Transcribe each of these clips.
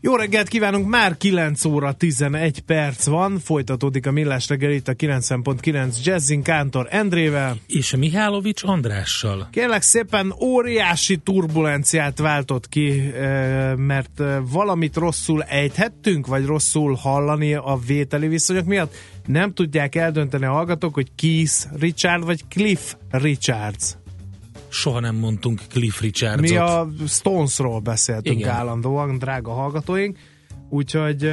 Jó reggelt kívánunk, már 9 óra 11 perc van, folytatódik a Millás reggel itt a 90.9 Jazzin Kántor Endrével. És Mihálovics Andrással. Kérlek szépen óriási turbulenciát váltott ki, eh, mert eh, valamit rosszul ejthettünk, vagy rosszul hallani a vételi viszonyok miatt. Nem tudják eldönteni a hallgatók, hogy Keith Richard vagy Cliff Richards. Soha nem mondtunk Cliff Richardsot. Mi a Stonesról beszéltünk Igen. állandóan, drága hallgatóink, úgyhogy,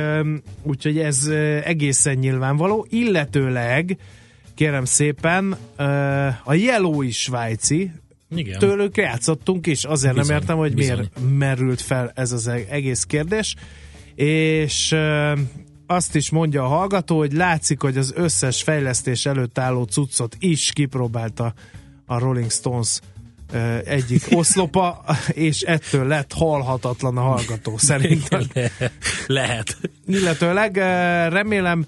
úgyhogy ez egészen nyilvánvaló, illetőleg kérem szépen, a Yellow is svájci, igen. Tőlük játszottunk is, azért bizony, nem értem, hogy bizony. miért merült fel ez az e- egész kérdés. És azt is mondja a hallgató, hogy látszik, hogy az összes fejlesztés előtt álló cuccot is kipróbálta a Rolling Stones egyik oszlopa, és ettől lett halhatatlan a hallgató szerintem. Lehet. Illetőleg remélem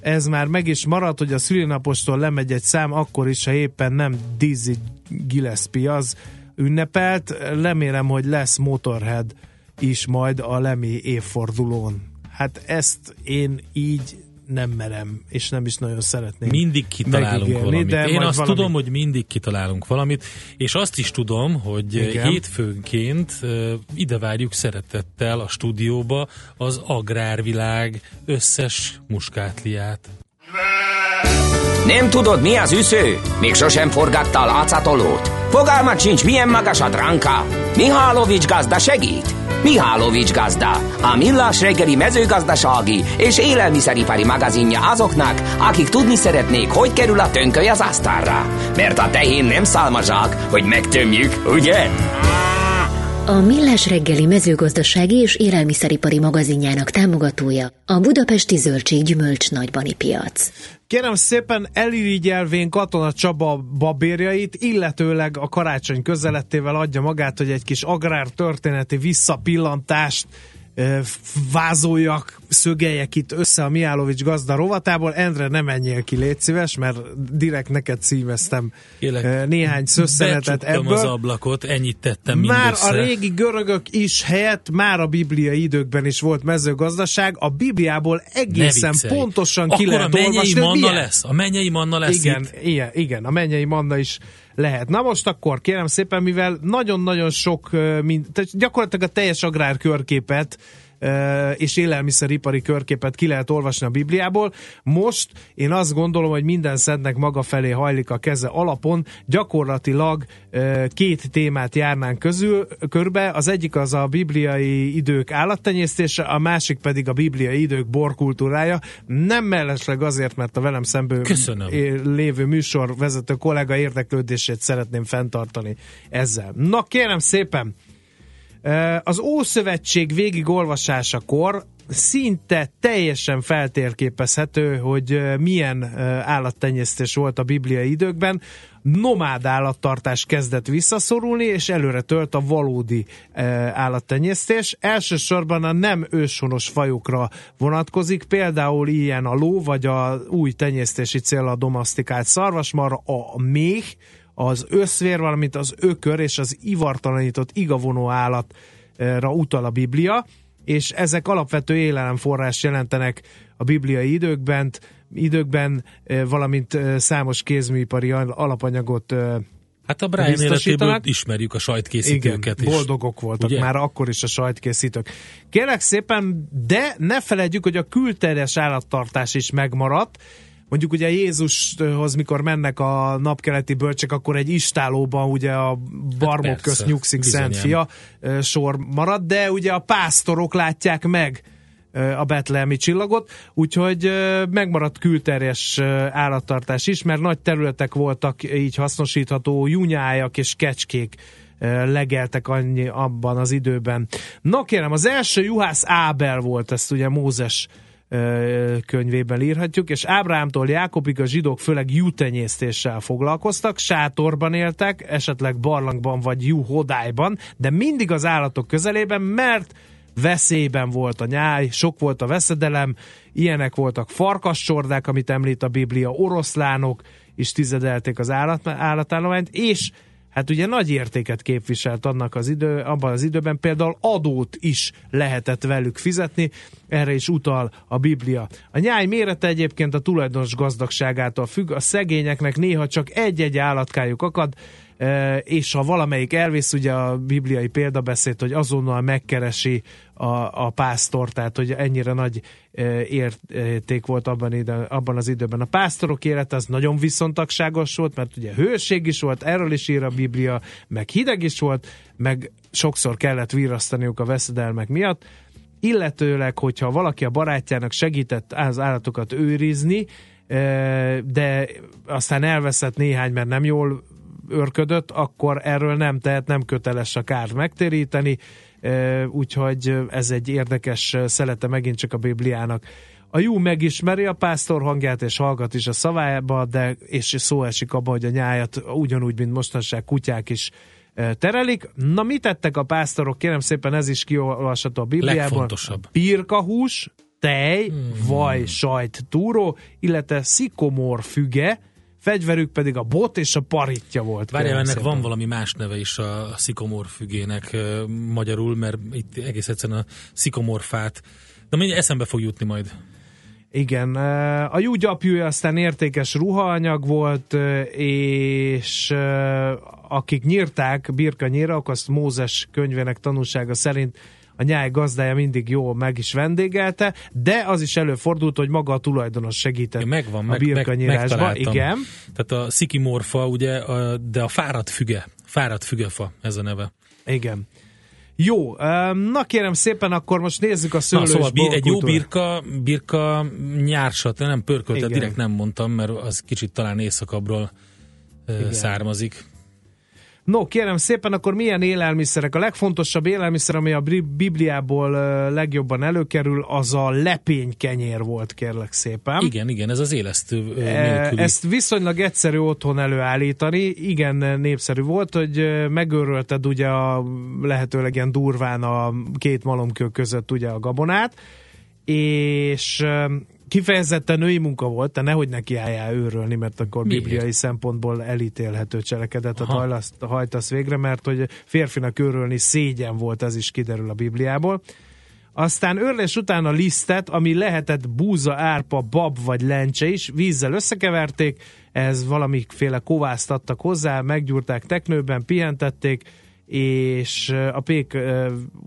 ez már meg is maradt, hogy a szülinapostól lemegy egy szám, akkor is, ha éppen nem Dizzy Gillespie az ünnepelt. Remélem, hogy lesz Motorhead is majd a Lemmy évfordulón. Hát ezt én így nem merem, és nem is nagyon szeretném Mindig kitalálunk valamit. De Én azt valami... tudom, hogy mindig kitalálunk valamit, és azt is tudom, hogy Igen. hétfőnként ide várjuk szeretettel a stúdióba az agrárvilág összes muskátliát. Nem tudod, mi az üsző? Még sosem forgatta a látszatolót? Fogalmat sincs, milyen magas a dránka? Mihálovics gazda segít? Mihálovics gazda, a millás reggeli mezőgazdasági és élelmiszeripari magazinja azoknak, akik tudni szeretnék, hogy kerül a tönköly az asztalra. Mert a tehén nem szálmazsák, hogy megtömjük, ugye? A Millás reggeli mezőgazdasági és élelmiszeripari magazinjának támogatója a Budapesti Zöldség Gyümölcs Nagybani Piac. Kérem szépen elirigyelvén Katona Csaba babérjait, illetőleg a karácsony közelettével adja magát, hogy egy kis agrártörténeti visszapillantást vázoljak, szögeljek itt össze a Miálovics gazda rovatából. Endre, nem menjél ki, légy szíves, mert direkt neked címeztem Kélek, néhány szösszenetet ebből. az ablakot, ennyit tettem Már mindössze. a régi görögök is helyett, már a bibliai időkben is volt mezőgazdaság. A Bibliából egészen pontosan Akkor ki lehet a mennyei olvasni. manna lesz. A mennyei manna lesz igen, itt. Igen, igen, a mennyei manna is lehet. Na most akkor kérem szépen, mivel nagyon-nagyon sok, mint, tehát gyakorlatilag a teljes agrárkörképet és élelmiszeripari körképet ki lehet olvasni a Bibliából. Most én azt gondolom, hogy minden szednek maga felé hajlik a keze alapon. Gyakorlatilag két témát járnánk közül, körbe. Az egyik az a bibliai idők állattenyésztése, a másik pedig a bibliai idők borkultúrája. Nem mellesleg azért, mert a velem szemben Köszönöm. lévő műsorvezető kollega érdeklődését szeretném fenntartani ezzel. Na kérem szépen, az Ószövetség végigolvasásakor szinte teljesen feltérképezhető, hogy milyen állattenyésztés volt a bibliai időkben. Nomád állattartás kezdett visszaszorulni, és előre tört a valódi állattenyésztés. Elsősorban a nem őshonos fajokra vonatkozik, például ilyen a ló, vagy a új tenyésztési cél a domasztikált szarvasmarra, a méh, az összvér, valamint az ökör és az ivartalanított igavonó állatra utal a Biblia, és ezek alapvető élelemforrás jelentenek a bibliai időkben, időkben valamint számos kézműipari alapanyagot Hát a Brian életéből ismerjük a sajtkészítőket Igen, boldogok voltak ugye? már akkor is a sajtkészítők. Kérlek szépen, de ne felejtjük, hogy a külterjes állattartás is megmaradt, mondjuk ugye Jézushoz, mikor mennek a napkeleti bölcsek, akkor egy istálóban ugye a barmok hát közt nyugszik Szent Fia sor marad, de ugye a pásztorok látják meg a betlehemi csillagot, úgyhogy megmaradt külterjes állattartás is, mert nagy területek voltak így hasznosítható, junyájak és kecskék legeltek annyi abban az időben. Na kérem, az első juhász Ábel volt, ezt ugye Mózes könyvében írhatjuk, és Ábrámtól Jákobig a zsidók főleg jutenyésztéssel foglalkoztak, sátorban éltek, esetleg barlangban vagy juhodályban, de mindig az állatok közelében, mert veszélyben volt a nyáj, sok volt a veszedelem, ilyenek voltak farkascsordák, amit említ a Biblia, oroszlánok is tizedelték az állat, állatállományt, és hát ugye nagy értéket képviselt annak az idő, abban az időben például adót is lehetett velük fizetni, erre is utal a Biblia. A nyáj mérete egyébként a tulajdonos gazdagságától függ, a szegényeknek néha csak egy-egy állatkájuk akad, és ha valamelyik elvész, ugye a bibliai példabeszéd, hogy azonnal megkeresi a, a pásztor, tehát hogy ennyire nagy érték volt abban, ide, abban az időben. A pásztorok élete az nagyon viszontagságos volt, mert ugye hőség is volt, erről is ír a Biblia, meg hideg is volt, meg sokszor kellett virrasztaniuk a veszedelmek miatt, illetőleg, hogyha valaki a barátjának segített az állatokat őrizni, de aztán elveszett néhány, mert nem jól örködött, akkor erről nem tehet, nem köteles a kárt megtéríteni, úgyhogy ez egy érdekes szelete megint csak a Bibliának. A jó megismeri a pásztor hangját, és hallgat is a szavába, de és szó esik abba, hogy a nyájat ugyanúgy, mint mostanság kutyák is terelik. Na mit tettek a pásztorok? Kérem szépen, ez is kiolvasható a Bibliában. Legfontosabb. Pirkahús, tej, hmm. vaj, sajt, túró, illetve szikomor füge, fegyverük pedig a bot és a paritja volt. Várjál, ennek szépen. van valami más neve is a szikomor fügének uh, magyarul, mert itt egész egyszerűen a szikomorfát, de mindjárt eszembe fog jutni majd. Igen, a jó gyapjúja aztán értékes ruhaanyag volt, és akik nyírták birka nyírak, azt Mózes könyvének tanulsága szerint a nyáj gazdája mindig jól meg is vendégelte, de az is előfordult, hogy maga a tulajdonos segített ja, megvan, a birkanyírásba. Meg, igen. Tehát a szikimorfa, ugye, a, de a fáradt füge, fáradt fügefa ez a neve. Igen. Jó, na kérem szépen, akkor most nézzük a szőlős na, szóval egy jó birka, birka nyársat, nem pörköltet, direkt nem mondtam, mert az kicsit talán éjszakabbról Igen. származik. No, kérem szépen, akkor milyen élelmiszerek? A legfontosabb élelmiszer, ami a Bibliából legjobban előkerül, az a lepénykenyér volt, kérlek szépen. Igen, igen, ez az élesztő nélküli. Ezt viszonylag egyszerű otthon előállítani. Igen, népszerű volt, hogy megőrölted ugye a lehetőleg ilyen durván a két malomkő között ugye a gabonát, és kifejezetten női munka volt, te nehogy neki álljál őrölni, mert akkor Miért? bibliai szempontból elítélhető cselekedetet hajlaszt, hajtasz végre, mert hogy férfinak őrölni szégyen volt, ez is kiderül a Bibliából. Aztán őrlés után a lisztet, ami lehetett búza, árpa, bab vagy lencse is, vízzel összekeverték, ez valamiféle kovászt adtak hozzá, meggyúrták teknőben, pihentették, és a pék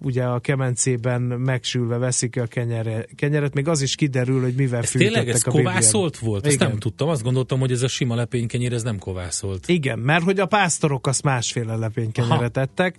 ugye a kemencében megsülve veszik a kenyere, kenyeret, még az is kiderül, hogy mivel ez tényleg ez a kovászolt volt? Ezt Igen. nem tudtam, azt gondoltam, hogy ez a sima lepénykenyér, ez nem kovászolt. Igen, mert hogy a pásztorok azt másféle lepénykenyeret ettek.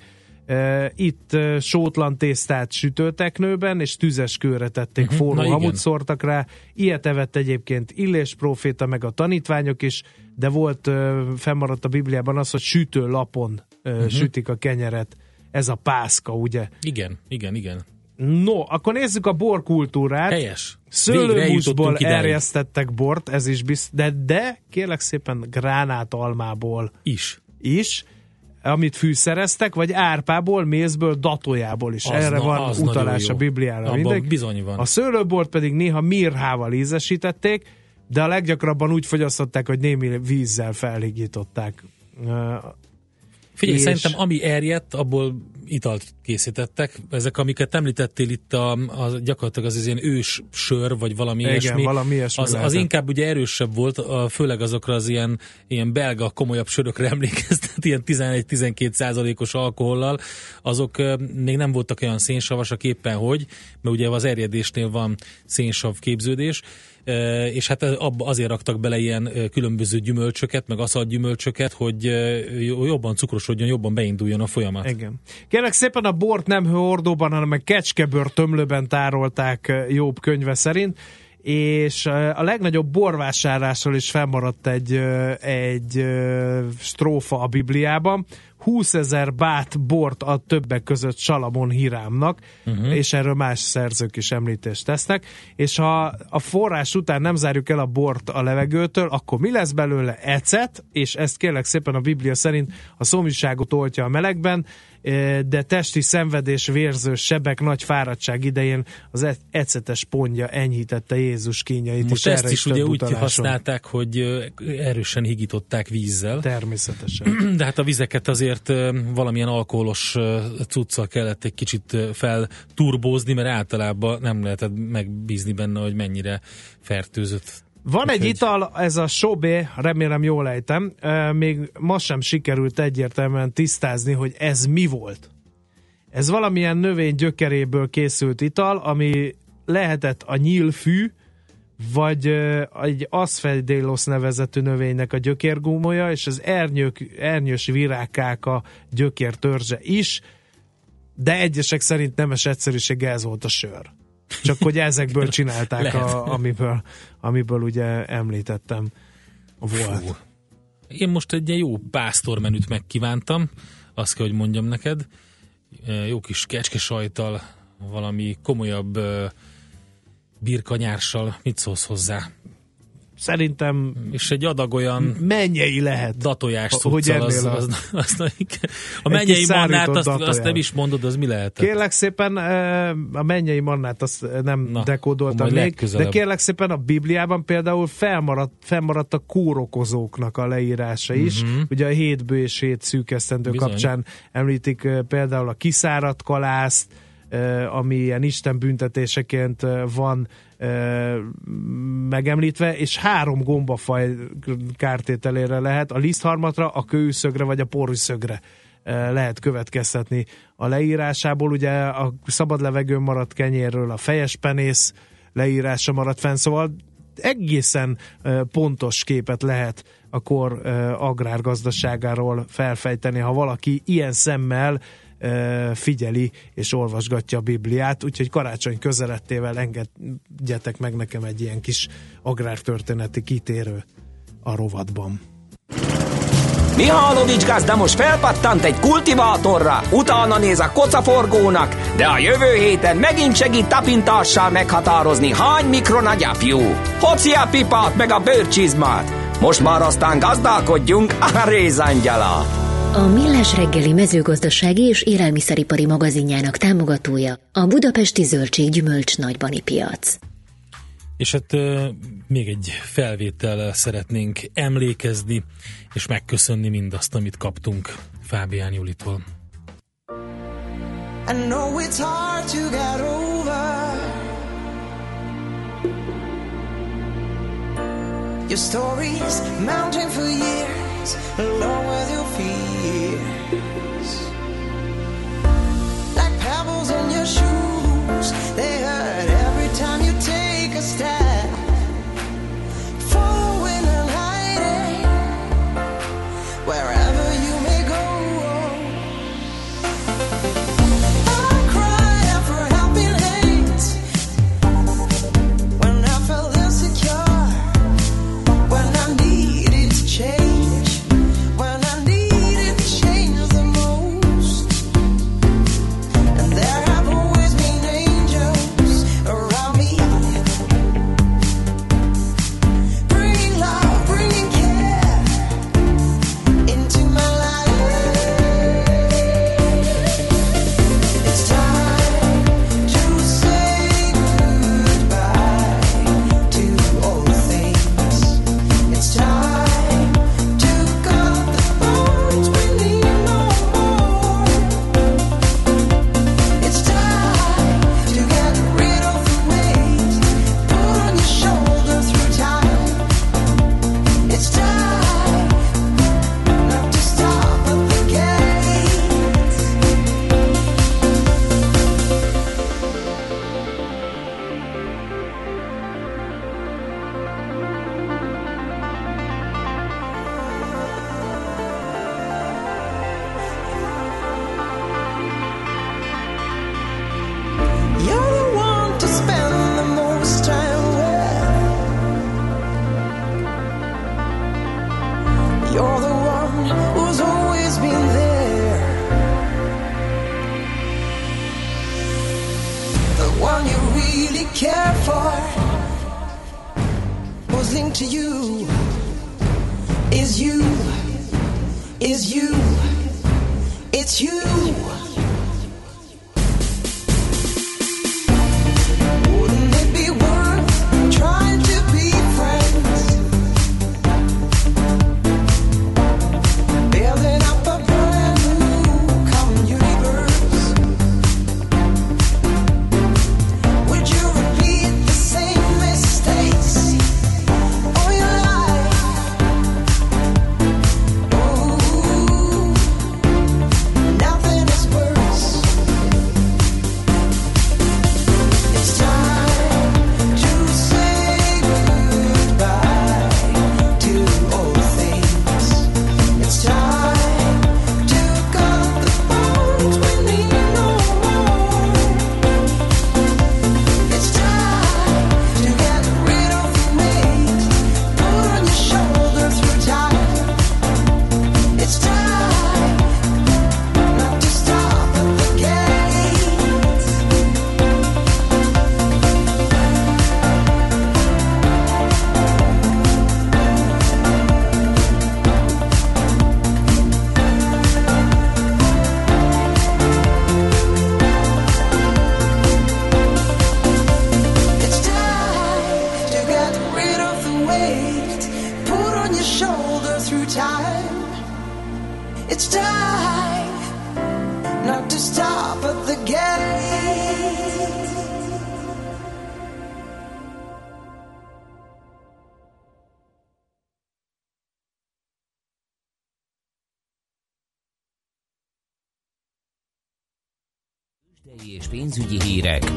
Itt sótlan tésztát sütőteknőben, és tüzes kőre tették, uh-huh, forró hamut szórtak rá. Ilyet evett egyébként Illés próféta, meg a tanítványok is, de volt, fennmaradt a Bibliában az, hogy sütő lapon uh-huh. sütik a kenyeret. Ez a pászka, ugye? Igen, igen, igen. No, akkor nézzük a borkultúrát. Helyes. Szőlőhúsból erjesztettek bort, ez is biztos, de, de kérlek szépen gránátalmából is. Is amit fűszereztek, vagy árpából, mézből, datójából is. Az Erre na, van utalás a Bibliára. Mindegy. bizony van. A szőlőbort pedig néha mirhával ízesítették, de a leggyakrabban úgy fogyasztották, hogy némi vízzel felhigították. Figyelj, és... szerintem ami erjedt, abból italt készítettek. Ezek, amiket említettél itt, a, a gyakorlatilag az, az ilyen ős sör, vagy valami Igen, ilyesmi. valami ilyesmi az, az inkább ugye erősebb volt, főleg azokra az ilyen, ilyen belga, komolyabb sörökre emlékeztet, ilyen 11-12 százalékos alkohollal. Azok még nem voltak olyan szénsavasak éppen hogy, mert ugye az erjedésnél van szénsav képződés, és hát azért raktak bele ilyen különböző gyümölcsöket, meg gyümölcsöket, hogy jobban cukrosodjon, jobban beinduljon a folyamat. Igen. Kérlek szépen a bort nem hőordóban, hanem egy kecskebőr tömlőben tárolták jobb könyve szerint, és a legnagyobb borvásárlásról is felmaradt egy, egy strófa a Bibliában. 20 ezer bát bort ad többek között Salamon Hirámnak, uh-huh. és erről más szerzők is említést tesznek, és ha a forrás után nem zárjuk el a bort a levegőtől, akkor mi lesz belőle? Ecet, és ezt kérlek szépen a Biblia szerint a szomjúságot oltja a melegben, de testi szenvedés, vérző sebek, nagy fáradtság idején az e- ecetes pontja enyhítette Jézus kínjait. Most ezt is, is ugye úgy használták, hogy erősen higították vízzel. Természetesen. De hát a vizeket azért valamilyen alkoholos cuccal kellett egy kicsit felturbózni, mert általában nem lehetett megbízni benne, hogy mennyire fertőzött van egy ital, ez a Sobé, remélem jól ejtem, még ma sem sikerült egyértelműen tisztázni, hogy ez mi volt. Ez valamilyen növény gyökeréből készült ital, ami lehetett a nyílfű, vagy egy aszfedélosz nevezetű növénynek a gyökérgúmolya, és az ernyők, ernyős virágkák a gyökér törzse is, de egyesek szerint nemes egyszerűség ez volt a sör. Csak hogy ezekből csinálták, a, amiből, amiből ugye említettem volt. Fú. Én most egy jó pásztormenüt megkívántam, azt kell, hogy mondjam neked. Jó kis kecske sajtal, valami komolyabb birkanyárssal. Mit szólsz hozzá? Szerintem... És egy adag olyan... Mennyei lehet. Datojás hogy az, az, az, az, az, A mennyei mannát, azt, azt nem is mondod, az mi lehet? Kérlek szépen, a mennyei mannát azt nem Na, dekódoltam még, de kérlek szépen a Bibliában például felmaradt, felmaradt a kórokozóknak a leírása is. Uh-huh. Ugye a hétbő és hét szűkesztendő kapcsán említik például a kiszáradt kalászt, ami ilyen Isten büntetéseként van megemlítve, és három gombafaj kártételére lehet, a lisztharmatra, a kőszögre vagy a porűszögre lehet következtetni a leírásából. Ugye a szabad levegőn maradt kenyérről a fejes penész leírása maradt fenn, szóval egészen pontos képet lehet a kor agrárgazdaságáról felfejteni, ha valaki ilyen szemmel figyeli és olvasgatja a Bibliát, úgyhogy karácsony közelettével engedjetek meg nekem egy ilyen kis agrártörténeti kitérő a rovatban. Mihálovics gazda most felpattant egy kultivátorra, utána néz a kocaforgónak, de a jövő héten megint segít tapintással meghatározni, hány mikron a gyapjú. Hoci a pipát meg a bőrcsizmát. Most már aztán gazdálkodjunk a rézangyalát. A Millás reggeli mezőgazdasági és élelmiszeripari magazinjának támogatója a Budapesti Zöldség Gyümölcs Nagybani Piac. És hát uh, még egy felvétel szeretnénk emlékezni, és megköszönni mindazt, amit kaptunk Fábián Julitól. I know it's hard to get over Your stories mounting for years Along with your fears. Like pebbles in your shoes They hurt every time you take a step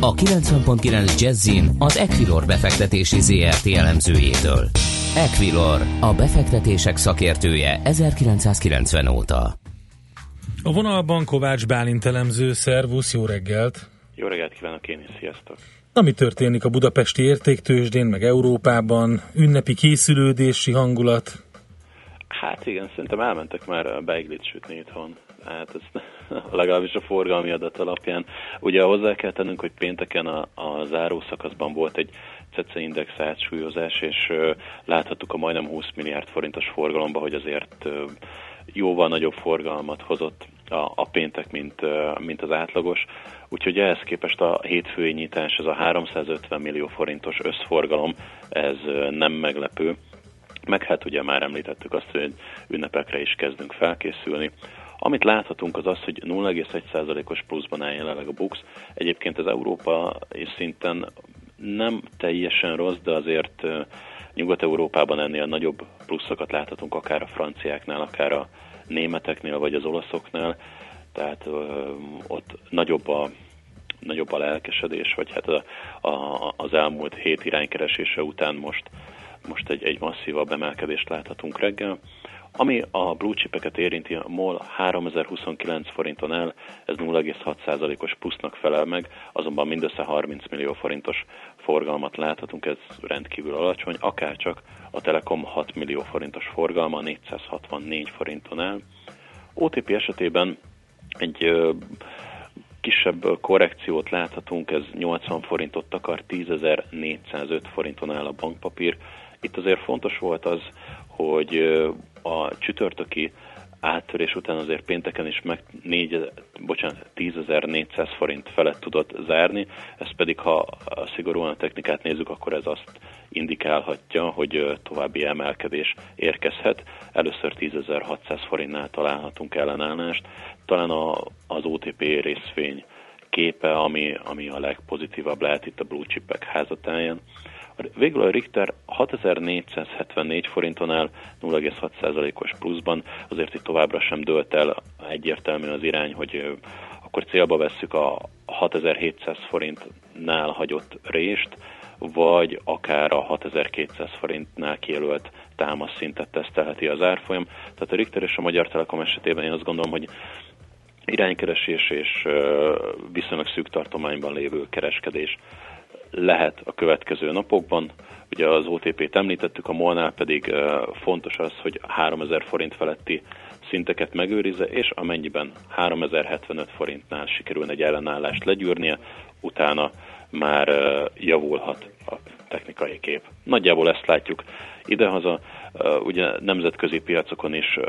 a 90.9 Jazzin az Equilor befektetési ZRT elemzőjétől. Equilor, a befektetések szakértője 1990 óta. A vonalban Kovács Bálint elemző, szervusz, jó reggelt! Jó reggelt kívánok én is, sziasztok! Na, mi történik a budapesti értéktősdén, meg Európában? Ünnepi készülődési hangulat? Hát igen, szerintem elmentek már beiglit sütni itthon. Hát ez legalábbis a forgalmi adat alapján. Ugye hozzá kell tennünk, hogy pénteken a, a zárószakaszban volt egy CECE index átsúlyozás, és uh, láthattuk a majdnem 20 milliárd forintos forgalomba, hogy azért uh, jóval nagyobb forgalmat hozott a, a péntek, mint, mint az átlagos. Úgyhogy ehhez képest a hétfői nyitás, ez a 350 millió forintos összforgalom, ez nem meglepő. Meg hát ugye már említettük azt, hogy ünnepekre is kezdünk felkészülni. Amit láthatunk az az, hogy 0,1%-os pluszban áll jelenleg a BUX. Egyébként az Európa és szinten nem teljesen rossz, de azért Nyugat-Európában ennél nagyobb pluszokat láthatunk akár a franciáknál, akár a németeknél, vagy az olaszoknál. Tehát ö, ott nagyobb a, nagyobb a lelkesedés, vagy hát a, a, az elmúlt hét iránykeresése után most, most egy, egy masszívabb emelkedést láthatunk reggel. Ami a blue chipeket érinti, a MOL 3029 forinton el, ez 0,6%-os plusznak felel meg, azonban mindössze 30 millió forintos forgalmat láthatunk, ez rendkívül alacsony, akárcsak a Telekom 6 millió forintos forgalma 464 forinton el. OTP esetében egy ö, kisebb korrekciót láthatunk, ez 80 forintot takar, 10.405 forinton áll a bankpapír. Itt azért fontos volt az, hogy a csütörtöki áttörés után azért pénteken is meg 4, bocsánat, 10.400 forint felett tudott zárni, ez pedig ha szigorúan a technikát nézzük, akkor ez azt indikálhatja, hogy további emelkedés érkezhet. Először 10.600 forintnál találhatunk ellenállást, talán a, az OTP részvény képe, ami, ami a legpozitívabb lehet itt a blue chipek házatáján. Végül a Richter 6474 forinton áll 0,6%-os pluszban, azért itt továbbra sem dőlt el egyértelmű az irány, hogy akkor célba vesszük a 6700 forintnál hagyott rést, vagy akár a 6200 forintnál kijelölt támaszszintet tesztelheti az árfolyam. Tehát a Richter és a Magyar Telekom esetében én azt gondolom, hogy iránykeresés és viszonylag szűk tartományban lévő kereskedés lehet a következő napokban. Ugye az OTP-t említettük, a molnál pedig fontos az, hogy 3000 forint feletti szinteket megőrizze, és amennyiben 3075 forintnál sikerülne egy ellenállást legyűrnie, utána már javulhat a technikai kép. Nagyjából ezt látjuk idehaza, ugye nemzetközi piacokon is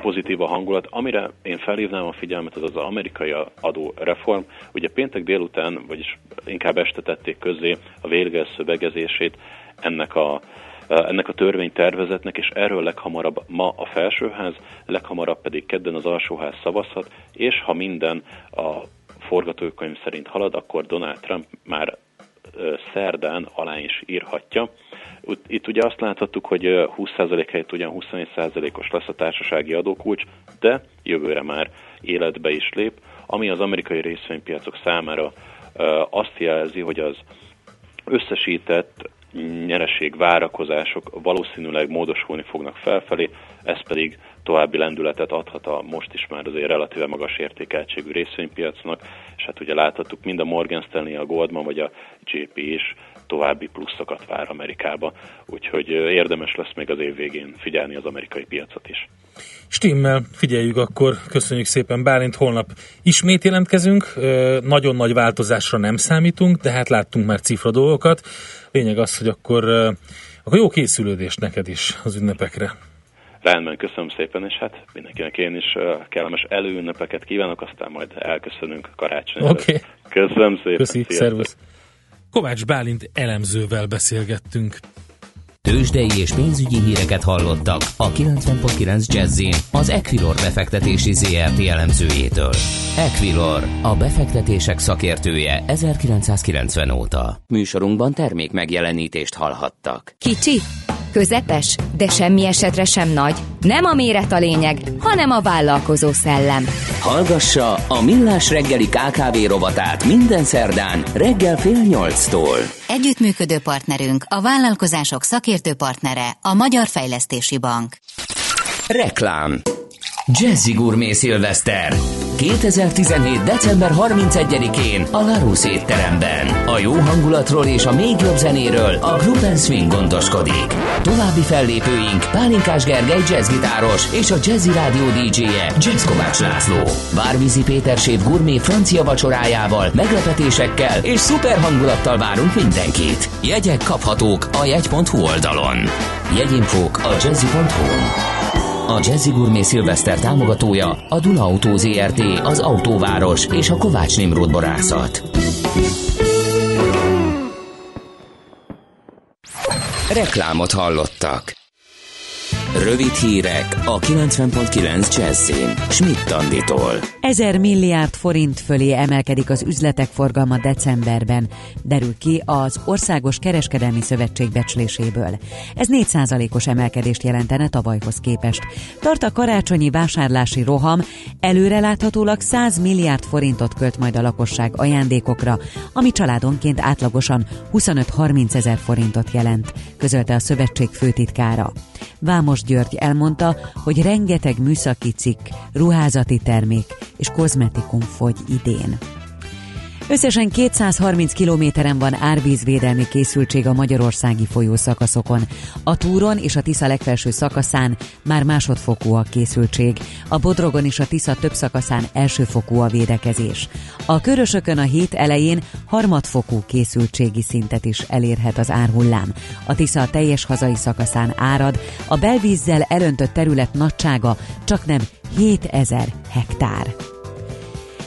pozitív a hangulat. Amire én felhívnám a figyelmet, az az amerikai adó reform. Ugye péntek délután, vagyis inkább este tették közzé a végleges szövegezését ennek a ennek a törvénytervezetnek, és erről leghamarabb ma a felsőház, leghamarabb pedig kedden az alsóház szavazhat, és ha minden a forgatókönyv szerint halad, akkor Donald Trump már szerdán alá is írhatja. Itt ugye azt láthattuk, hogy 20% helyett ugyan 24%-os lesz a társasági adókulcs, de jövőre már életbe is lép, ami az amerikai részvénypiacok számára azt jelzi, hogy az összesített nyereség várakozások valószínűleg módosulni fognak felfelé, ez pedig további lendületet adhat a most is már azért relatíve magas értékeltségű részvénypiacnak, és hát ugye láthattuk mind a Morgan Stanley, a Goldman vagy a JP is további pluszokat vár Amerikába, úgyhogy érdemes lesz még az év végén figyelni az amerikai piacot is. Stimmel, figyeljük akkor, köszönjük szépen Bálint, holnap ismét jelentkezünk, nagyon nagy változásra nem számítunk, de hát láttunk már cifra dolgokat. Lényeg az, hogy akkor, akkor jó készülődés neked is az ünnepekre. Rendben, köszönöm szépen, és hát mindenkinek én is kellemes előünnepeket kívánok, aztán majd elköszönünk karácsonyra. Oké. Okay. Köszönöm szépen. Köszi, szervusz. Kovács Bálint elemzővel beszélgettünk. Tőzsdei és pénzügyi híreket hallottak a 90.9 jazz az Equilor befektetési ZRT elemzőjétől. Equilor, a befektetések szakértője 1990 óta. Műsorunkban termék megjelenítést hallhattak. Kicsi, közepes, de semmi esetre sem nagy. Nem a méret a lényeg, hanem a vállalkozó szellem. Hallgassa a Millás reggeli KKV rovatát minden szerdán reggel fél nyolctól. Együttműködő partnerünk, a vállalkozások szakértő partnere, a Magyar Fejlesztési Bank. Reklám Jazzy Gourmet Szilveszter 2017. december 31-én a Larus étteremben. A jó hangulatról és a még jobb zenéről a Gruppen Swing gondoskodik. További fellépőink Pálinkás Gergely jazzgitáros és a Jazzy Rádió DJ-je Jazz Kovács László. Várvízi Péter Séf gourmet francia vacsorájával, meglepetésekkel és szuper hangulattal várunk mindenkit. Jegyek kaphatók a jegy.hu oldalon. Jegyinfók a jazzy.hu. A Jazzy Gourmet Szilveszter támogatója a Duna Autó ZRT, az Autóváros és a Kovács Nimród Borászat. Reklámot hallottak. Rövid hírek a 90.9 Jazzin. Schmidt Anditól. Ezer milliárd forint fölé emelkedik az üzletek forgalma decemberben, derül ki az Országos Kereskedelmi Szövetség becsléséből. Ez 4%-os emelkedést jelentene tavalyhoz képest. Tart a karácsonyi vásárlási roham, előreláthatólag 100 milliárd forintot költ majd a lakosság ajándékokra, ami családonként átlagosan 25-30 ezer forintot jelent, közölte a szövetség főtitkára. Vámos György elmondta, hogy rengeteg műszaki cikk, ruházati termék és kozmetikum fogy idén. Összesen 230 kilométeren van árvízvédelmi készültség a magyarországi folyószakaszokon. A Túron és a Tisza legfelső szakaszán már másodfokú a készültség. A Bodrogon és a Tisza több szakaszán elsőfokú a védekezés. A Körösökön a hét elején harmadfokú készültségi szintet is elérhet az árhullám. A Tisza a teljes hazai szakaszán árad, a belvízzel elöntött terület nagysága csak nem 7000 hektár.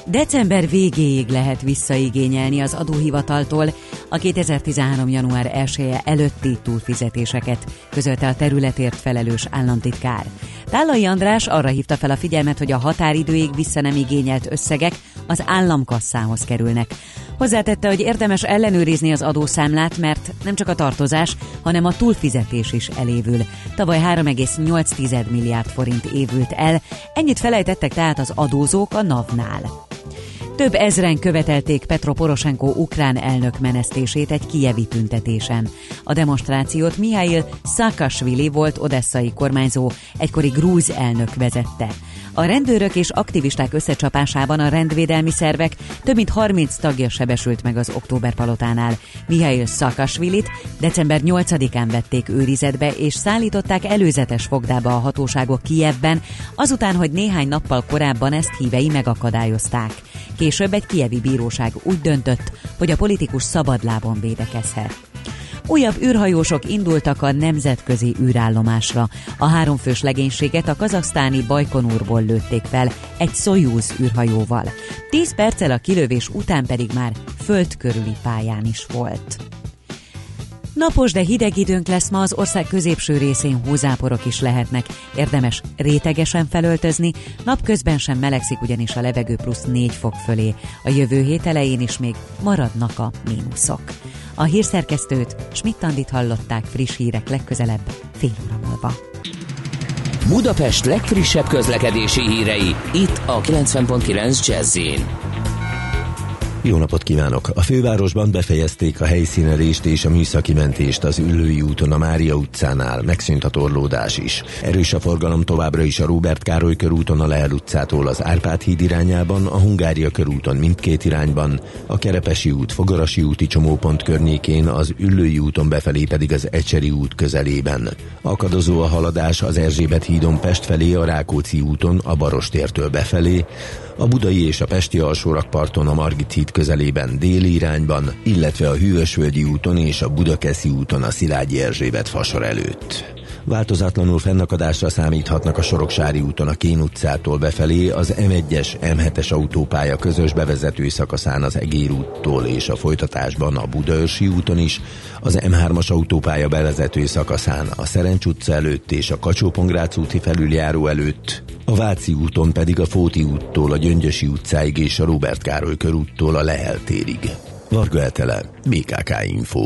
December végéig lehet visszaigényelni az adóhivataltól a 2013. január 1 -e előtti túlfizetéseket, közölte a területért felelős államtitkár. Tálai András arra hívta fel a figyelmet, hogy a határidőig vissza nem igényelt összegek az államkasszához kerülnek. Hozzátette, hogy érdemes ellenőrizni az adószámlát, mert nem csak a tartozás, hanem a túlfizetés is elévül. Tavaly 3,8 milliárd forint évült el, ennyit felejtettek tehát az adózók a NAV-nál. Több ezren követelték Petro Poroshenko ukrán elnök menesztését egy kijevi tüntetésen. A demonstrációt Mihail Saakashvili volt odesszai kormányzó, egykori grúz elnök vezette. A rendőrök és aktivisták összecsapásában a rendvédelmi szervek több mint 30 tagja sebesült meg az október palotánál. Mihail Szakasvilit december 8-án vették őrizetbe és szállították előzetes fogdába a hatóságok Kijevben, azután, hogy néhány nappal korábban ezt hívei megakadályozták. Később egy kievi bíróság úgy döntött, hogy a politikus szabadlábon védekezhet. Újabb űrhajósok indultak a nemzetközi űrállomásra. A háromfős legénységet a kazasztáni Bajkonurból lőtték fel egy Soyuz űrhajóval. Tíz perccel a kilövés után pedig már föld körüli pályán is volt. Napos, de hideg időnk lesz ma az ország középső részén húzáporok is lehetnek. Érdemes rétegesen felöltözni, napközben sem melegszik ugyanis a levegő plusz 4 fok fölé. A jövő hét elején is még maradnak a mínuszok. A hírszerkesztőt Schmidt-Tandit hallották friss hírek legközelebb fél óra múlva. Budapest legfrissebb közlekedési hírei itt a 90.9 jazz jó napot kívánok! A fővárosban befejezték a helyszínelést és a műszaki mentést az Üllői úton a Mária utcánál. Megszűnt a torlódás is. Erős a forgalom továbbra is a Róbert Károly körúton a Lehel utcától az Árpád híd irányában, a Hungária körúton mindkét irányban, a Kerepesi út, Fogarasi úti csomópont környékén, az Üllői úton befelé pedig az Ecseri út közelében. Akadozó a haladás az Erzsébet hídon Pest felé, a Rákóczi úton, a Barostértől befelé, a budai és a pesti alsórakparton a Margit híd közelében déli irányban, illetve a Hűvösvölgyi úton és a Budakeszi úton a Szilágyi Erzsébet fasor előtt. Változatlanul fennakadásra számíthatnak a Soroksári úton a Kén utcától befelé, az M1-es, M7-es autópálya közös bevezető szakaszán az Egér úttól és a folytatásban a Budaörsi úton is, az M3-as autópálya bevezető szakaszán a Szerencs utca előtt és a kacsó úti felüljáró előtt, a Váci úton pedig a Fóti úttól a Gyöngyösi utcáig és a Robert Károly körúttól a Lehel térig. Varga Etele, BKK Info.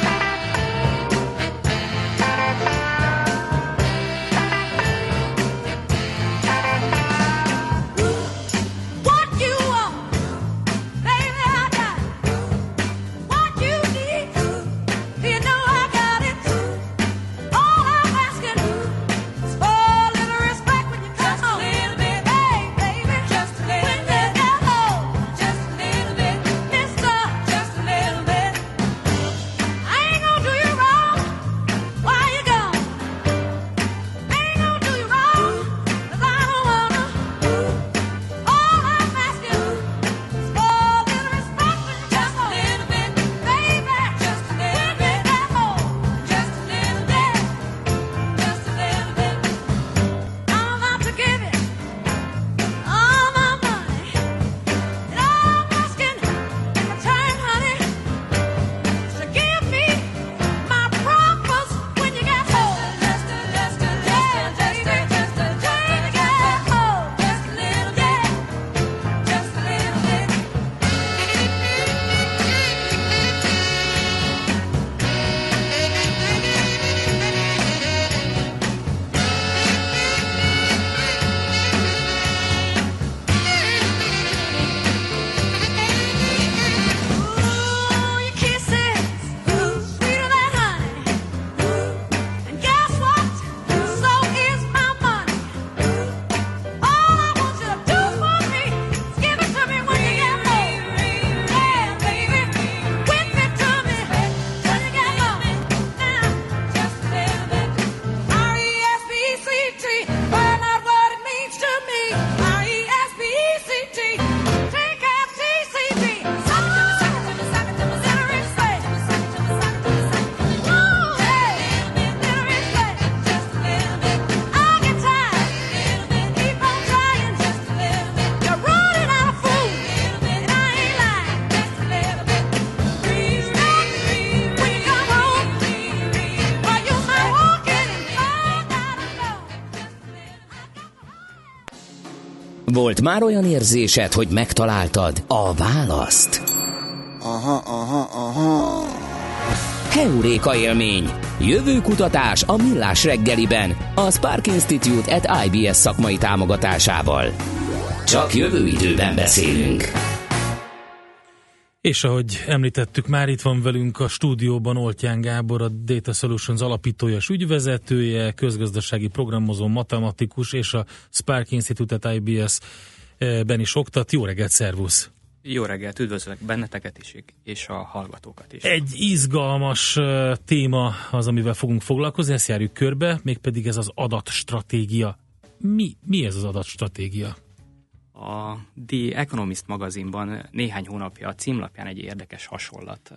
Volt már olyan érzésed, hogy megtaláltad a választ? Aha, aha, aha. Heuréka élmény. Jövő kutatás a Millás reggeliben. A Spark Institute at IBS szakmai támogatásával. Csak jövő időben beszélünk. És ahogy említettük, már itt van velünk a stúdióban Oltján Gábor, a Data Solutions alapítója és ügyvezetője, közgazdasági programozó, matematikus és a Spark Institute at IBS ben is oktat. Jó reggelt, szervusz! Jó reggelt, üdvözlök benneteket is, és a hallgatókat is. Egy izgalmas téma az, amivel fogunk foglalkozni, ezt járjuk körbe, mégpedig ez az adatstratégia. Mi, mi ez az adatstratégia? A The Economist magazinban néhány hónapja a címlapján egy érdekes hasonlat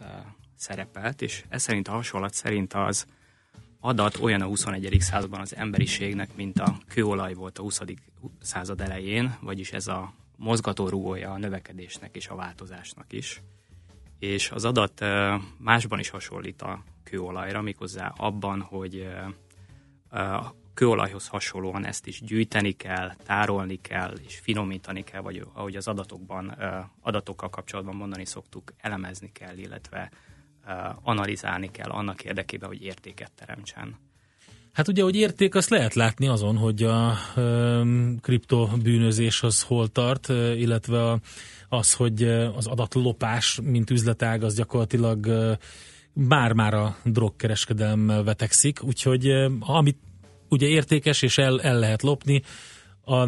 szerepelt, és ez szerint a hasonlat szerint az adat olyan a 21. században az emberiségnek, mint a kőolaj volt a 20. század elején, vagyis ez a mozgatórugója a növekedésnek és a változásnak is. És az adat másban is hasonlít a kőolajra, méghozzá abban, hogy kőolajhoz hasonlóan ezt is gyűjteni kell, tárolni kell, és finomítani kell, vagy ahogy az adatokban, adatokkal kapcsolatban mondani szoktuk, elemezni kell, illetve analizálni kell annak érdekében, hogy értéket teremtsen. Hát ugye, hogy érték, azt lehet látni azon, hogy a kriptobűnözés az hol tart, illetve az, hogy az adatlopás, mint üzletág, az gyakorlatilag már-már a drogkereskedelemmel vetekszik, úgyhogy amit ugye értékes és el, el lehet lopni,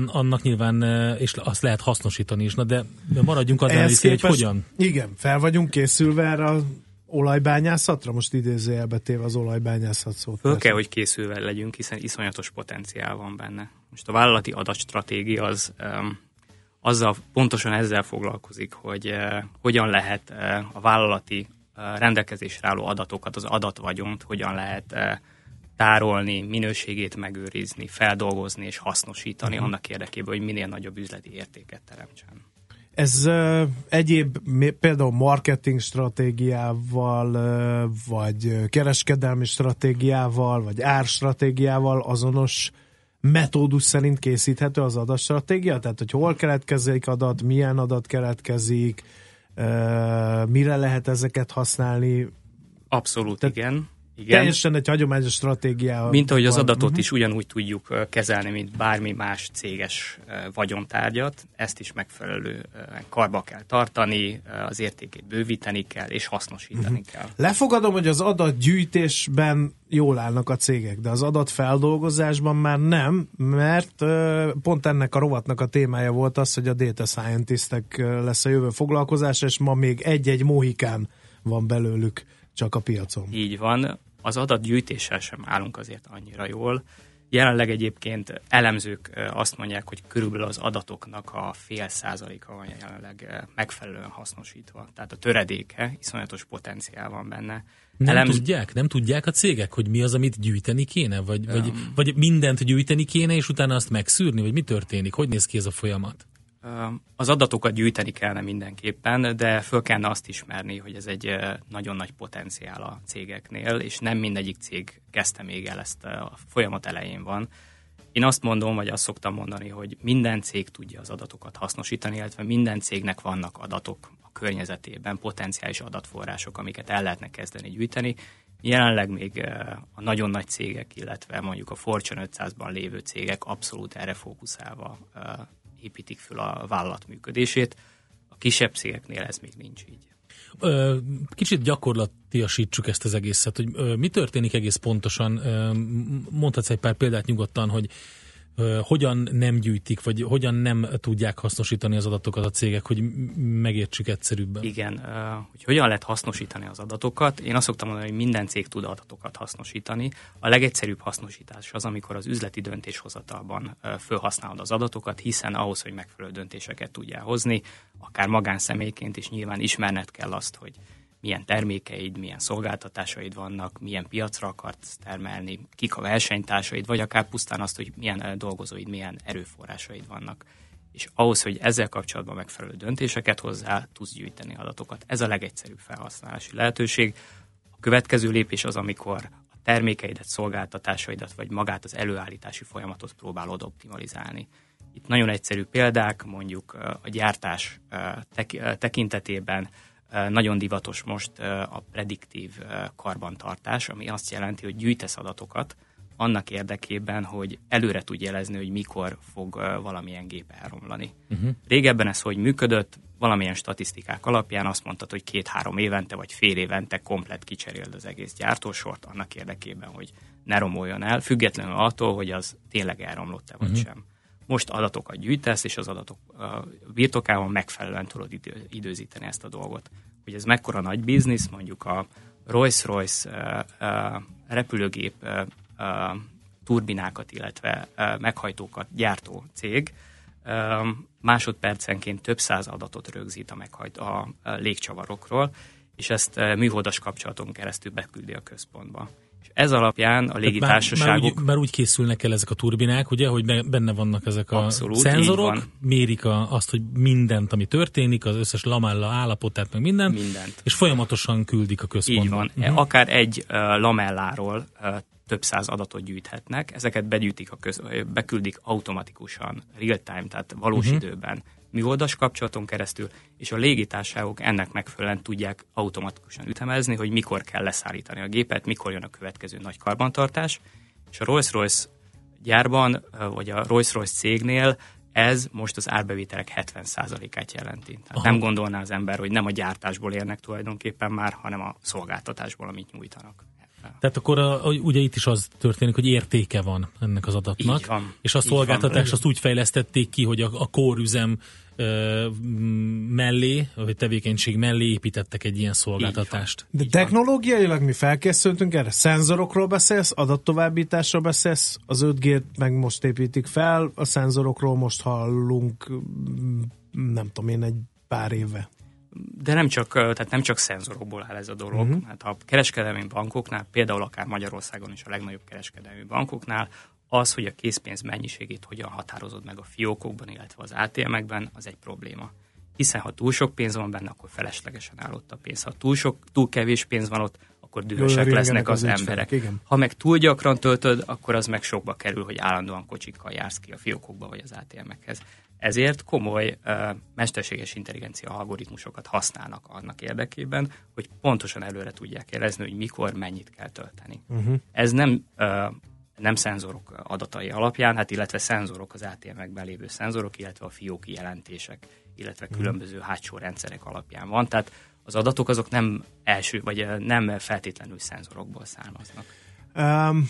annak nyilván, és azt lehet hasznosítani is. Na de maradjunk az hogy hogyan. Igen, fel vagyunk készülve erre a olajbányászatra? Most idézőjelbe téve az olajbányászat szót. Föl kell, hogy készülve legyünk, hiszen iszonyatos potenciál van benne. Most a vállalati adatstratégia az um, azzal, pontosan ezzel foglalkozik, hogy uh, hogyan lehet uh, a vállalati uh, rendelkezésre álló adatokat, az adatvagyont, hogyan lehet uh, tárolni, minőségét megőrizni, feldolgozni és hasznosítani uh-huh. annak érdekében, hogy minél nagyobb üzleti értéket teremtsen. Ez uh, egyéb például marketing stratégiával, uh, vagy kereskedelmi stratégiával, vagy árstratégiával azonos metódus szerint készíthető az adatstratégia? Tehát, hogy hol keletkezik adat, milyen adat keletkezik, uh, mire lehet ezeket használni? Abszolút, Tehát, igen. Igen. Teljesen egy hagyományos stratégia. Mint ahogy az adatot uh-huh. is ugyanúgy tudjuk kezelni, mint bármi más céges vagyontárgyat, ezt is megfelelő karba kell tartani, az értékét bővíteni kell, és hasznosítani uh-huh. kell. Lefogadom, hogy az adatgyűjtésben jól állnak a cégek, de az adatfeldolgozásban már nem, mert pont ennek a rovatnak a témája volt az, hogy a data scientistek lesz a jövő foglalkozás, és ma még egy-egy mohikán van belőlük csak a piacon. Így van az adatgyűjtéssel sem állunk azért annyira jól. Jelenleg egyébként elemzők azt mondják, hogy körülbelül az adatoknak a fél százaléka van jelenleg megfelelően hasznosítva. Tehát a töredéke, iszonyatos potenciál van benne. Nem Elemz... tudják? Nem tudják a cégek, hogy mi az, amit gyűjteni kéne? Vagy, um... vagy, vagy mindent gyűjteni kéne, és utána azt megszűrni? Vagy mi történik? Hogy néz ki ez a folyamat? Az adatokat gyűjteni kellene mindenképpen, de föl kellene azt ismerni, hogy ez egy nagyon nagy potenciál a cégeknél, és nem mindegyik cég kezdte még el ezt a folyamat elején van. Én azt mondom, vagy azt szoktam mondani, hogy minden cég tudja az adatokat hasznosítani, illetve minden cégnek vannak adatok a környezetében, potenciális adatforrások, amiket el lehetne kezdeni gyűjteni. Jelenleg még a nagyon nagy cégek, illetve mondjuk a Fortune 500-ban lévő cégek abszolút erre fókuszálva építik föl a vállalat működését. A kisebb cégeknél ez még nincs így. Kicsit gyakorlatiasítsuk ezt az egészet, hogy mi történik egész pontosan. Mondhatsz egy pár példát nyugodtan, hogy hogyan nem gyűjtik, vagy hogyan nem tudják hasznosítani az adatokat a cégek, hogy megértsük egyszerűbben? Igen, hogy hogyan lehet hasznosítani az adatokat. Én azt szoktam mondani, hogy minden cég tud adatokat hasznosítani. A legegyszerűbb hasznosítás az, amikor az üzleti döntéshozatalban felhasználod az adatokat, hiszen ahhoz, hogy megfelelő döntéseket tudjál hozni, akár magánszemélyként is nyilván ismerned kell azt, hogy milyen termékeid, milyen szolgáltatásaid vannak, milyen piacra akarsz termelni, kik a versenytársaid, vagy akár pusztán azt, hogy milyen eh, dolgozóid, milyen erőforrásaid vannak. És ahhoz, hogy ezzel kapcsolatban megfelelő döntéseket hozzá, tudsz gyűjteni adatokat. Ez a legegyszerűbb felhasználási lehetőség. A következő lépés az, amikor a termékeidet, szolgáltatásaidat, vagy magát az előállítási folyamatot próbálod optimalizálni. Itt nagyon egyszerű példák, mondjuk eh, a gyártás eh, tekintetében nagyon divatos most a prediktív karbantartás, ami azt jelenti, hogy gyűjtesz adatokat annak érdekében, hogy előre tud jelezni, hogy mikor fog valamilyen gép elromlani. Uh-huh. Régebben ez hogy működött, valamilyen statisztikák alapján azt mondtad, hogy két-három évente vagy fél évente komplet kicseréld az egész gyártósort annak érdekében, hogy ne romoljon el, függetlenül attól, hogy az tényleg elromlott-e vagy uh-huh. sem. Most adatokat gyűjtesz, és az adatok birtokában megfelelően tudod időzíteni ezt a dolgot. Hogy ez mekkora nagy biznisz, mondjuk a Rolls-Royce repülőgép turbinákat, illetve meghajtókat gyártó cég másodpercenként több száz adatot rögzít a, meghajt, a légcsavarokról, és ezt műholdas kapcsolaton keresztül beküldi a központba. És ez alapján a légitársaságok... Már, már, úgy, már úgy készülnek el ezek a turbinák, ugye, hogy benne vannak ezek a Abszolút, szenzorok, mérik a, azt, hogy mindent, ami történik, az összes lamella állapotát, meg mindent, mindent, és folyamatosan küldik a központba. Így van. Uh-huh. Akár egy uh, lamelláról uh, több száz adatot gyűjthetnek, ezeket begyűjtik a köz, beküldik automatikusan, real-time, tehát valós uh-huh. időben műholdas kapcsolaton keresztül, és a légitársaságok ennek megfelelően tudják automatikusan ütemezni, hogy mikor kell leszállítani a gépet, mikor jön a következő nagy karbantartás, és a Rolls-Royce gyárban, vagy a Rolls-Royce cégnél ez most az árbevételek 70%-át jelenti. Tehát Aha. nem gondolná az ember, hogy nem a gyártásból érnek tulajdonképpen már, hanem a szolgáltatásból, amit nyújtanak. Tehát akkor a, ugye itt is az történik, hogy értéke van ennek az adatnak. Így van, és a szolgáltatást azt úgy fejlesztették ki, hogy a, a kórüzem mellé, vagy tevékenység mellé építettek egy ilyen szolgáltatást. De technológiailag mi felkészültünk erre? Szenzorokról beszélsz, adattovábbításról beszélsz, az 5G-t meg most építik fel, a szenzorokról most hallunk, nem tudom én, egy pár éve de nem csak, tehát nem csak szenzorokból áll ez a dolog. Uh-huh. Hát a kereskedelmi bankoknál, például akár Magyarországon is a legnagyobb kereskedelmi bankoknál, az, hogy a készpénz mennyiségét hogyan határozod meg a fiókokban, illetve az ATM-ekben, az egy probléma. Hiszen ha túl sok pénz van benne, akkor feleslegesen áll ott a pénz. Ha túl, sok, túl kevés pénz van ott, akkor dühösek lesznek az, az emberek. igen. Ha meg túl gyakran töltöd, akkor az meg sokba kerül, hogy állandóan kocsikkal jársz ki a fiókokba vagy az ATM-ekhez. Ezért komoly uh, mesterséges intelligencia algoritmusokat használnak annak érdekében, hogy pontosan előre tudják jelezni, hogy mikor mennyit kell tölteni. Uh-huh. Ez nem uh, nem szenzorok adatai alapján, hát illetve szenzorok az ATM-ekben lévő szenzorok, illetve a fióki jelentések, illetve mhm. különböző hátsó rendszerek alapján van. Tehát az adatok azok nem első, vagy nem feltétlenül szenzorokból származnak. Um,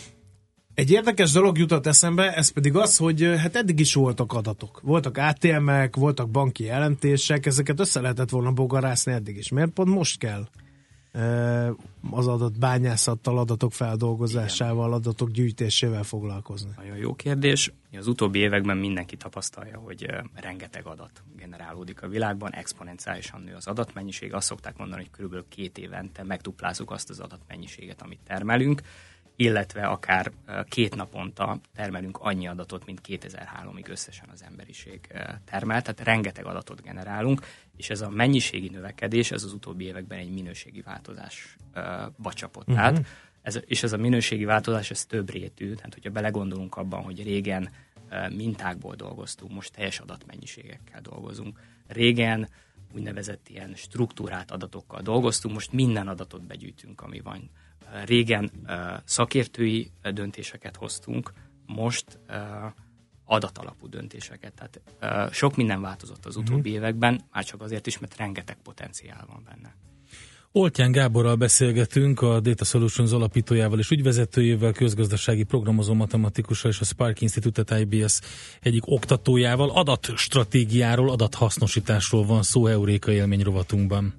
egy érdekes dolog jutott eszembe, ez pedig az, hogy hát eddig is voltak adatok. Voltak ATM-ek, voltak banki jelentések, ezeket össze lehetett volna bogarászni eddig is. Miért pont most kell az adat bányászattal, adatok feldolgozásával, Igen. adatok gyűjtésével foglalkozni? Nagyon jó kérdés. Az utóbbi években mindenki tapasztalja, hogy rengeteg adat generálódik a világban, exponenciálisan nő az adatmennyiség. Azt szokták mondani, hogy körülbelül két évente megduplázzuk azt az adatmennyiséget, amit termelünk illetve akár két naponta termelünk annyi adatot, mint 2003-ig összesen az emberiség termelt, tehát rengeteg adatot generálunk, és ez a mennyiségi növekedés, ez az utóbbi években egy minőségi változásba csapott uh-huh. át, ez, és ez a minőségi változás, ez több rétű, tehát hogyha belegondolunk abban, hogy régen mintákból dolgoztunk, most teljes adatmennyiségekkel dolgozunk. Régen úgynevezett ilyen struktúrált adatokkal dolgoztunk, most minden adatot begyűjtünk, ami van régen szakértői döntéseket hoztunk, most adatalapú döntéseket. Tehát sok minden változott az utóbbi uh-huh. években, már csak azért is, mert rengeteg potenciál van benne. Oltján Gáborral beszélgetünk, a Data Solutions alapítójával és ügyvezetőjével, közgazdasági programozó matematikussal és a Spark Institute IBS egyik oktatójával. Adatstratégiáról, adathasznosításról van szó Euréka élmény rovatunkban.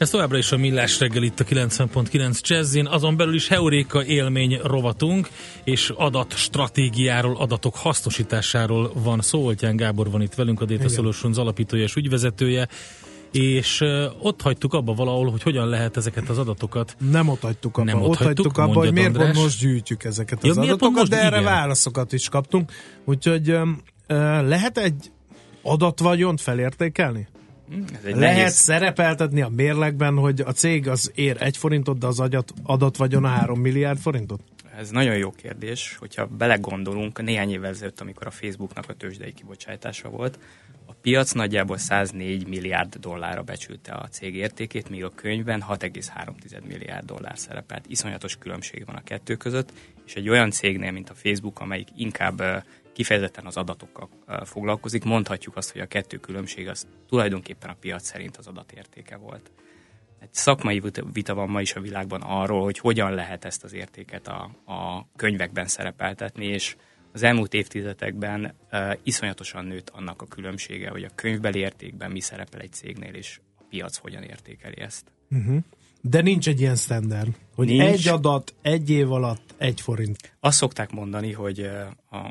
Ez továbbra is a Millás reggel itt a 90.9 Jazzin, azon belül is Heuréka élmény rovatunk, és adat stratégiáról, adatok hasznosításáról van szó. Oltyán Gábor van itt velünk, a Data Igen. Solutions alapítója és ügyvezetője és ott hagytuk abba valahol, hogy hogyan lehet ezeket az adatokat. Nem ott hagytuk abba, Nem ott, ott hagytuk, abba, hogy miért pont most gyűjtjük ezeket ja, az adatokat, de erre igen. válaszokat is kaptunk. Úgyhogy uh, lehet egy adatvagyont felértékelni? Egy Lehet nehéz... szerepeltetni a mérlegben, hogy a cég az ér egy forintot, de az agyat, adat vagyon a három milliárd forintot? Ez nagyon jó kérdés, hogyha belegondolunk, néhány évvel ezelőtt, amikor a Facebooknak a tőzsdei kibocsátása volt, a piac nagyjából 104 milliárd dollárra becsülte a cég értékét, míg a könyvben 6,3 milliárd dollár szerepelt. Iszonyatos különbség van a kettő között, és egy olyan cégnél, mint a Facebook, amelyik inkább kifejezetten az adatokkal foglalkozik, mondhatjuk azt, hogy a kettő különbség az tulajdonképpen a piac szerint az adatértéke volt. Egy szakmai vita van ma is a világban arról, hogy hogyan lehet ezt az értéket a, a könyvekben szerepeltetni, és az elmúlt évtizedekben uh, iszonyatosan nőtt annak a különbsége, hogy a könyvbeli értékben mi szerepel egy cégnél, és a piac hogyan értékeli ezt. Uh-huh. De nincs egy ilyen standard, hogy nincs. egy adat egy év alatt egy forint. Azt szokták mondani, hogy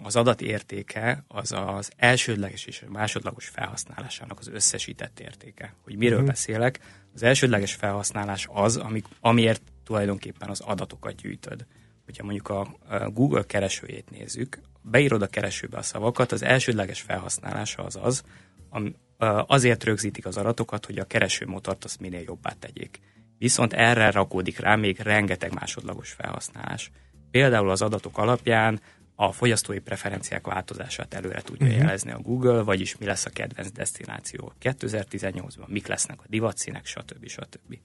az adat értéke az az elsődleges és másodlagos felhasználásának az összesített értéke. Hogy miről uh-huh. beszélek? Az elsődleges felhasználás az, amik, amiért tulajdonképpen az adatokat gyűjtöd. Hogyha mondjuk a Google keresőjét nézzük, beírod a keresőbe a szavakat, az elsődleges felhasználása az az, ami, azért rögzítik az adatokat, hogy a keresőmotort azt minél jobbá tegyék viszont erre rakódik rá még rengeteg másodlagos felhasználás. Például az adatok alapján a fogyasztói preferenciák változását előre tudja uh-huh. jelezni a Google, vagyis mi lesz a kedvenc destináció 2018-ban, mik lesznek a divatszínek, stb. stb.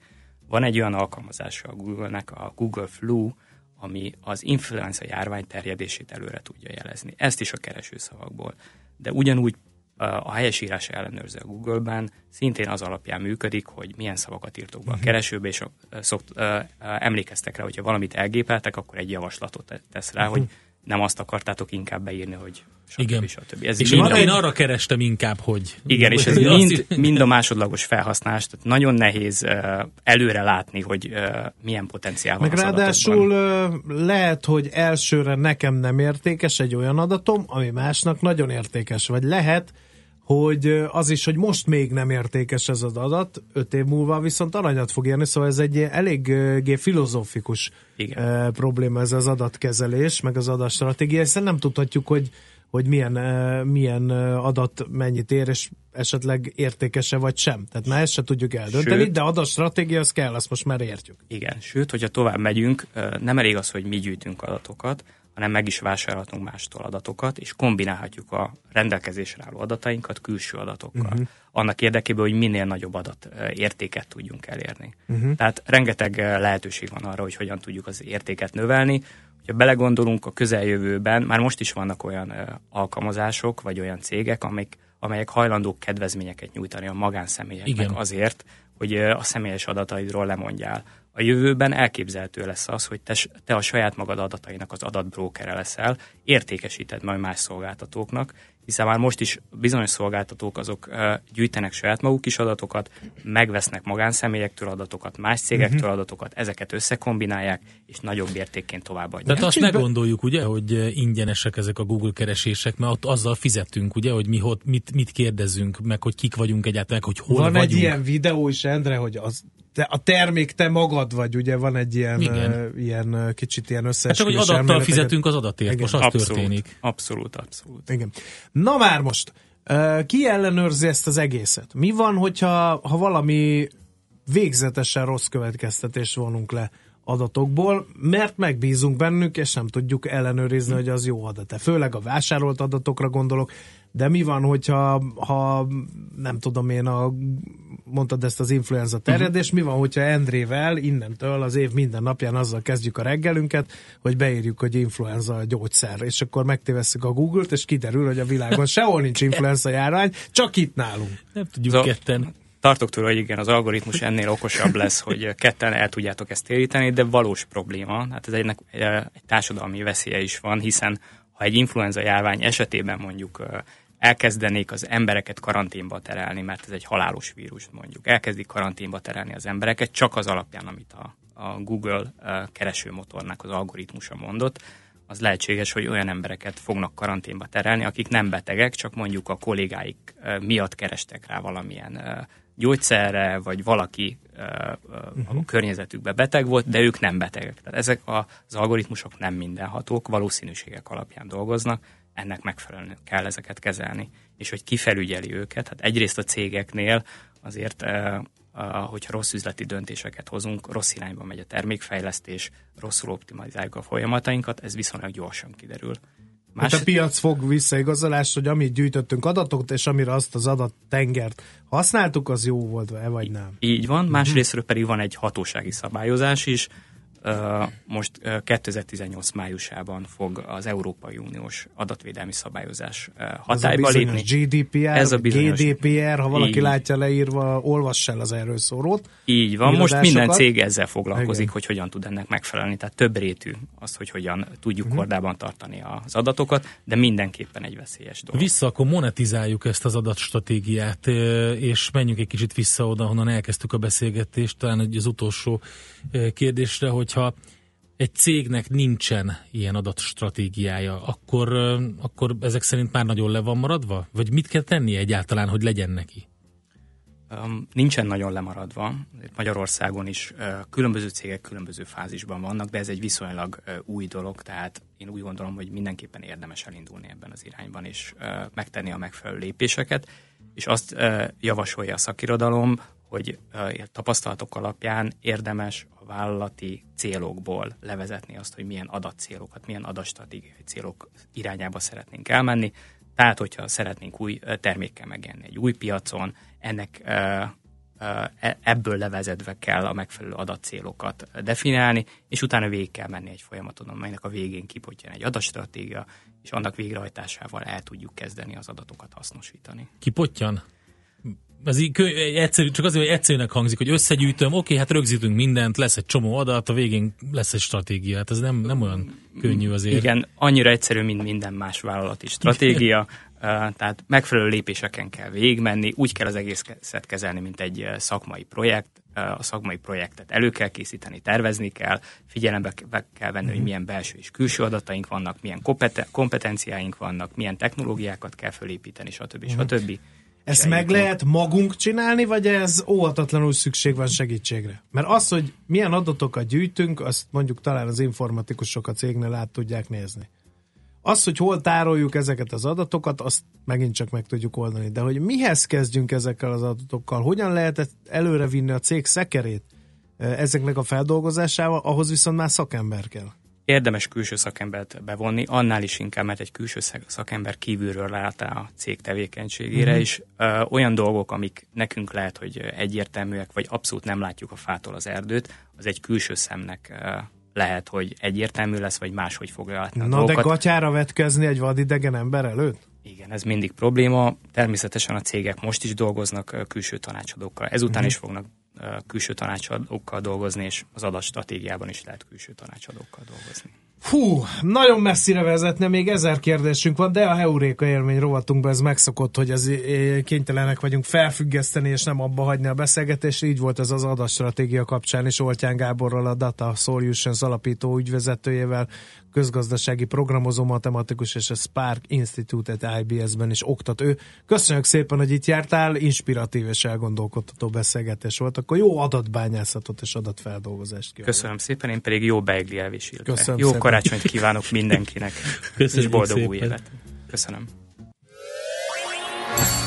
Van egy olyan alkalmazása a Google-nek, a Google Flu, ami az influenza járvány terjedését előre tudja jelezni. Ezt is a keresőszavakból. De ugyanúgy a helyesírás ellenőrző a Google-ben szintén az alapján működik, hogy milyen szavakat írtok be a mhm. keresőbe, és szokt, emlékeztek rá, hogyha valamit elgépeltek, akkor egy javaslatot tesz rá, hogy mhm. nem azt akartátok inkább beírni, hogy stb. Igen. stb. Ez és én, én arra kerestem inkább, hogy... Igen, és ez mind, mind a másodlagos felhasználás, tehát nagyon nehéz uh, előre látni, hogy uh, milyen potenciál van Meg ráadásul uh, lehet, hogy elsőre nekem nem értékes egy olyan adatom, ami másnak nagyon értékes, vagy lehet, hogy az is, hogy most még nem értékes ez az adat, öt év múlva viszont aranyat fog érni, szóval ez egy eléggé filozófikus Igen. probléma ez az adatkezelés, meg az adatstratégia, hiszen nem tudhatjuk, hogy hogy milyen, milyen adat mennyit ér, és esetleg értékese vagy sem. Tehát már ezt se tudjuk eldönteni, sőt, de adatstratégia az kell, azt most már értjük. Igen, sőt, hogyha tovább megyünk, nem elég az, hogy mi gyűjtünk adatokat, hanem meg is vásárolhatunk mástól adatokat, és kombinálhatjuk a rendelkezésre álló adatainkat külső adatokkal. Uh-huh. Annak érdekében, hogy minél nagyobb adat értéket tudjunk elérni. Uh-huh. Tehát rengeteg lehetőség van arra, hogy hogyan tudjuk az értéket növelni. Ha belegondolunk a közeljövőben, már most is vannak olyan alkalmazások, vagy olyan cégek, amik, amelyek hajlandók kedvezményeket nyújtani a magánszemélyeknek Igen. azért, hogy a személyes adataidról lemondjál a jövőben elképzelhető lesz az, hogy te, te a saját magad adatainak az adatbrókere leszel, értékesíted majd más szolgáltatóknak, hiszen már most is bizonyos szolgáltatók azok gyűjtenek saját maguk is adatokat, megvesznek magánszemélyektől adatokat, más cégektől uh-huh. adatokat, ezeket összekombinálják, és nagyobb értékként továbbadják. Tehát azt ne gondoljuk, ugye, hogy ingyenesek ezek a Google keresések, mert ott azzal fizetünk, ugye, hogy mi hot, mit, mit kérdezünk, meg hogy kik vagyunk egyáltalán, hogy hol Van vagyunk. egy ilyen videó is, Endre, hogy az te, a termék te magad vagy, ugye van egy ilyen, uh, ilyen kicsit ilyen összeesküvés. Hát csak, hogy adattal fizetünk az adatért, Igen. most az abszolút, történik. Abszolút, abszolút. Igen. Na már most, uh, ki ellenőrzi ezt az egészet? Mi van, hogyha ha valami végzetesen rossz következtetés vonunk le adatokból, mert megbízunk bennük, és nem tudjuk ellenőrizni, hogy az jó adat-e. Főleg a vásárolt adatokra gondolok, de mi van, hogyha ha nem tudom én, a, mondtad ezt az influenza terjedés, uh-huh. mi van, hogyha Endrével innentől az év minden napján azzal kezdjük a reggelünket, hogy beírjuk, hogy influenza a gyógyszer, és akkor megtévesszük a Google-t, és kiderül, hogy a világon sehol nincs influenza járvány, csak itt nálunk. Nem tudjuk so, ketten tartok tőle, hogy igen, az algoritmus ennél okosabb lesz, hogy ketten el tudjátok ezt téríteni, de valós probléma. Hát ez egynek egy társadalmi veszélye is van, hiszen ha egy influenza járvány esetében mondjuk elkezdenék az embereket karanténba terelni, mert ez egy halálos vírus mondjuk, elkezdik karanténba terelni az embereket csak az alapján, amit a, a Google keresőmotornak az algoritmusa mondott, az lehetséges, hogy olyan embereket fognak karanténba terelni, akik nem betegek, csak mondjuk a kollégáik miatt kerestek rá valamilyen gyógyszerre, vagy valaki uh-huh. a környezetükbe beteg volt, de ők nem betegek. Tehát ezek az algoritmusok nem mindenhatók, valószínűségek alapján dolgoznak, ennek megfelelően kell ezeket kezelni. És hogy kifelügyeli őket, hát egyrészt a cégeknél azért hogyha rossz üzleti döntéseket hozunk, rossz irányba megy a termékfejlesztés, rosszul optimalizáljuk a folyamatainkat, ez viszonylag gyorsan kiderül. Más... Hát a piac fog visszaigazolást, hogy amit gyűjtöttünk adatokat, és amire azt az adattengert használtuk, az jó volt-e, vagy nem? Így van, másrésztről pedig van egy hatósági szabályozás is, most 2018 májusában fog az Európai Uniós adatvédelmi szabályozás hatályba Ez a lépni. GDPR, Ez a bizonyos GDPR, ha valaki így. látja leírva, olvass el az erről szórót. Így van, most minden cég ezzel foglalkozik, Igen. hogy hogyan tud ennek megfelelni. Tehát több rétű az, hogy hogyan tudjuk uh-huh. kordában tartani az adatokat, de mindenképpen egy veszélyes dolog. Vissza akkor monetizáljuk ezt az adatstratégiát, és menjünk egy kicsit vissza oda, honnan elkezdtük a beszélgetést, talán az utolsó kérdésre, hogyha egy cégnek nincsen ilyen adatstratégiája, akkor, akkor ezek szerint már nagyon le van maradva? Vagy mit kell tenni egyáltalán, hogy legyen neki? Nincsen nagyon lemaradva. Magyarországon is különböző cégek különböző fázisban vannak, de ez egy viszonylag új dolog, tehát én úgy gondolom, hogy mindenképpen érdemes elindulni ebben az irányban, és megtenni a megfelelő lépéseket. És azt javasolja a szakirodalom, hogy tapasztalatok alapján érdemes a vállalati célokból levezetni azt, hogy milyen adatcélokat, milyen adatstratégiai célok irányába szeretnénk elmenni. Tehát, hogyha szeretnénk új termékkel megjelenni egy új piacon, ennek e, ebből levezetve kell a megfelelő adatcélokat definiálni, és utána végig kell menni egy folyamaton, amelynek a végén kipotjan egy adatstratégia, és annak végrehajtásával el tudjuk kezdeni az adatokat hasznosítani. Kipotjan? Ez így kö, egyszerű, csak azért, hogy egyszerűnek hangzik, hogy összegyűjtöm, oké, hát rögzítünk mindent, lesz egy csomó adat, a végén lesz egy stratégia. Hát ez nem, nem olyan könnyű azért. Igen, annyira egyszerű, mint minden más vállalati stratégia. tehát megfelelő lépéseken kell végigmenni, úgy kell az egészet kezelni, mint egy szakmai projekt. A szakmai projektet elő kell készíteni, tervezni kell, figyelembe kell venni, hogy mhm. milyen belső és külső adataink vannak, milyen kompetenciáink vannak, milyen technológiákat kell fölépíteni, stb. stb. stb ezt meg lehet magunk csinálni, vagy ez óhatatlanul szükség van segítségre? Mert az, hogy milyen adatokat gyűjtünk, azt mondjuk talán az informatikusok a cégnél át tudják nézni. Az, hogy hol tároljuk ezeket az adatokat, azt megint csak meg tudjuk oldani. De hogy mihez kezdjünk ezekkel az adatokkal, hogyan lehet előre vinni a cég szekerét eh, ezeknek a feldolgozásával, ahhoz viszont már szakember kell érdemes külső szakembert bevonni, annál is inkább, mert egy külső szakember kívülről lát a cég tevékenységére, uh-huh. és ö, olyan dolgok, amik nekünk lehet, hogy egyértelműek, vagy abszolút nem látjuk a fától az erdőt, az egy külső szemnek ö, lehet, hogy egyértelmű lesz, vagy máshogy fogja látni a Na dolgokat. de gatyára vetkezni egy vadidegen ember előtt? Igen, ez mindig probléma. Természetesen a cégek most is dolgoznak külső tanácsadókkal, ezután uh-huh. is fognak külső tanácsadókkal dolgozni, és az adatstratégiában is lehet külső tanácsadókkal dolgozni. Hú, nagyon messzire vezetne, még ezer kérdésünk van, de a Heuréka élmény rovatunkban ez megszokott, hogy az kénytelenek vagyunk felfüggeszteni, és nem abba hagyni a beszélgetést. Így volt ez az adatstratégia kapcsán is Oltyán Gáborral, a Data Solutions alapító ügyvezetőjével közgazdasági programozó matematikus és a Spark Institute-et IBS-ben is oktat ő. Köszönjük szépen, hogy itt jártál, inspiratív és elgondolkodtató beszélgetés volt, akkor jó adatbányászatot és adatfeldolgozást kívánok. Köszönöm szépen, én pedig jó beigli elvésíltre. Köszönöm jó szépen. karácsonyt kívánok mindenkinek, Köszönjük és boldog szépen. új évet. Köszönöm.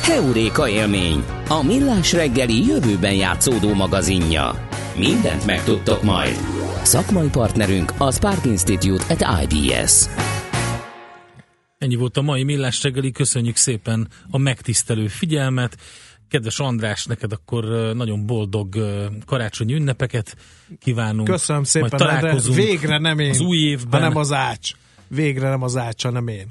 Heuréka élmény, a millás reggeli jövőben játszódó magazinja. Mindent megtudtok majd. Szakmai partnerünk a Spark Institute at IBS. Ennyi volt a mai Millás reggeli, köszönjük szépen a megtisztelő figyelmet. Kedves András, neked akkor nagyon boldog karácsonyi ünnepeket kívánunk. Köszönöm szépen, Majd találkozunk végre nem én, az új évben. hanem az ács. Végre nem az ács, hanem én.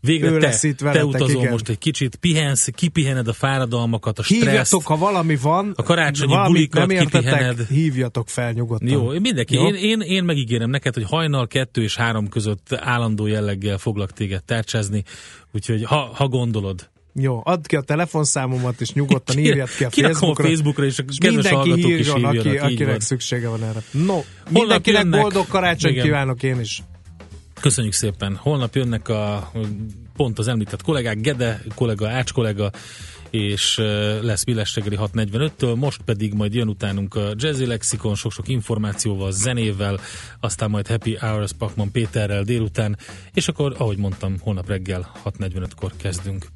Végre te, lesz itt veletek, te utazol igen. most egy kicsit, pihensz, kipihened a fáradalmakat, a stresszt. Hívjatok, ha valami van, a karácsonyi bulikat nem értetek, kipihened. hívjatok fel nyugodtan. Jó, mindenki, Jó? Én, én, én megígérem neked, hogy hajnal kettő és három között állandó jelleggel foglak téged tárcsázni, úgyhogy ha, ha gondolod, jó, add ki a telefonszámomat, és nyugodtan írjad ki a Facebookra. a Facebookra, és a kedves mindenki hallgatók is hívjanak, aki, akinek van. szüksége van erre. No, Holnap mindenkinek jönnek, boldog karácsony kívánok én is. Köszönjük szépen. Holnap jönnek a pont az említett kollégák, Gede kollega, Ács kollega, és lesz Millás reggeli 6.45-től, most pedig majd jön utánunk a Jazzy Lexikon, sok-sok információval, zenével, aztán majd Happy Hours Pakman Péterrel délután, és akkor, ahogy mondtam, holnap reggel 6.45-kor kezdünk.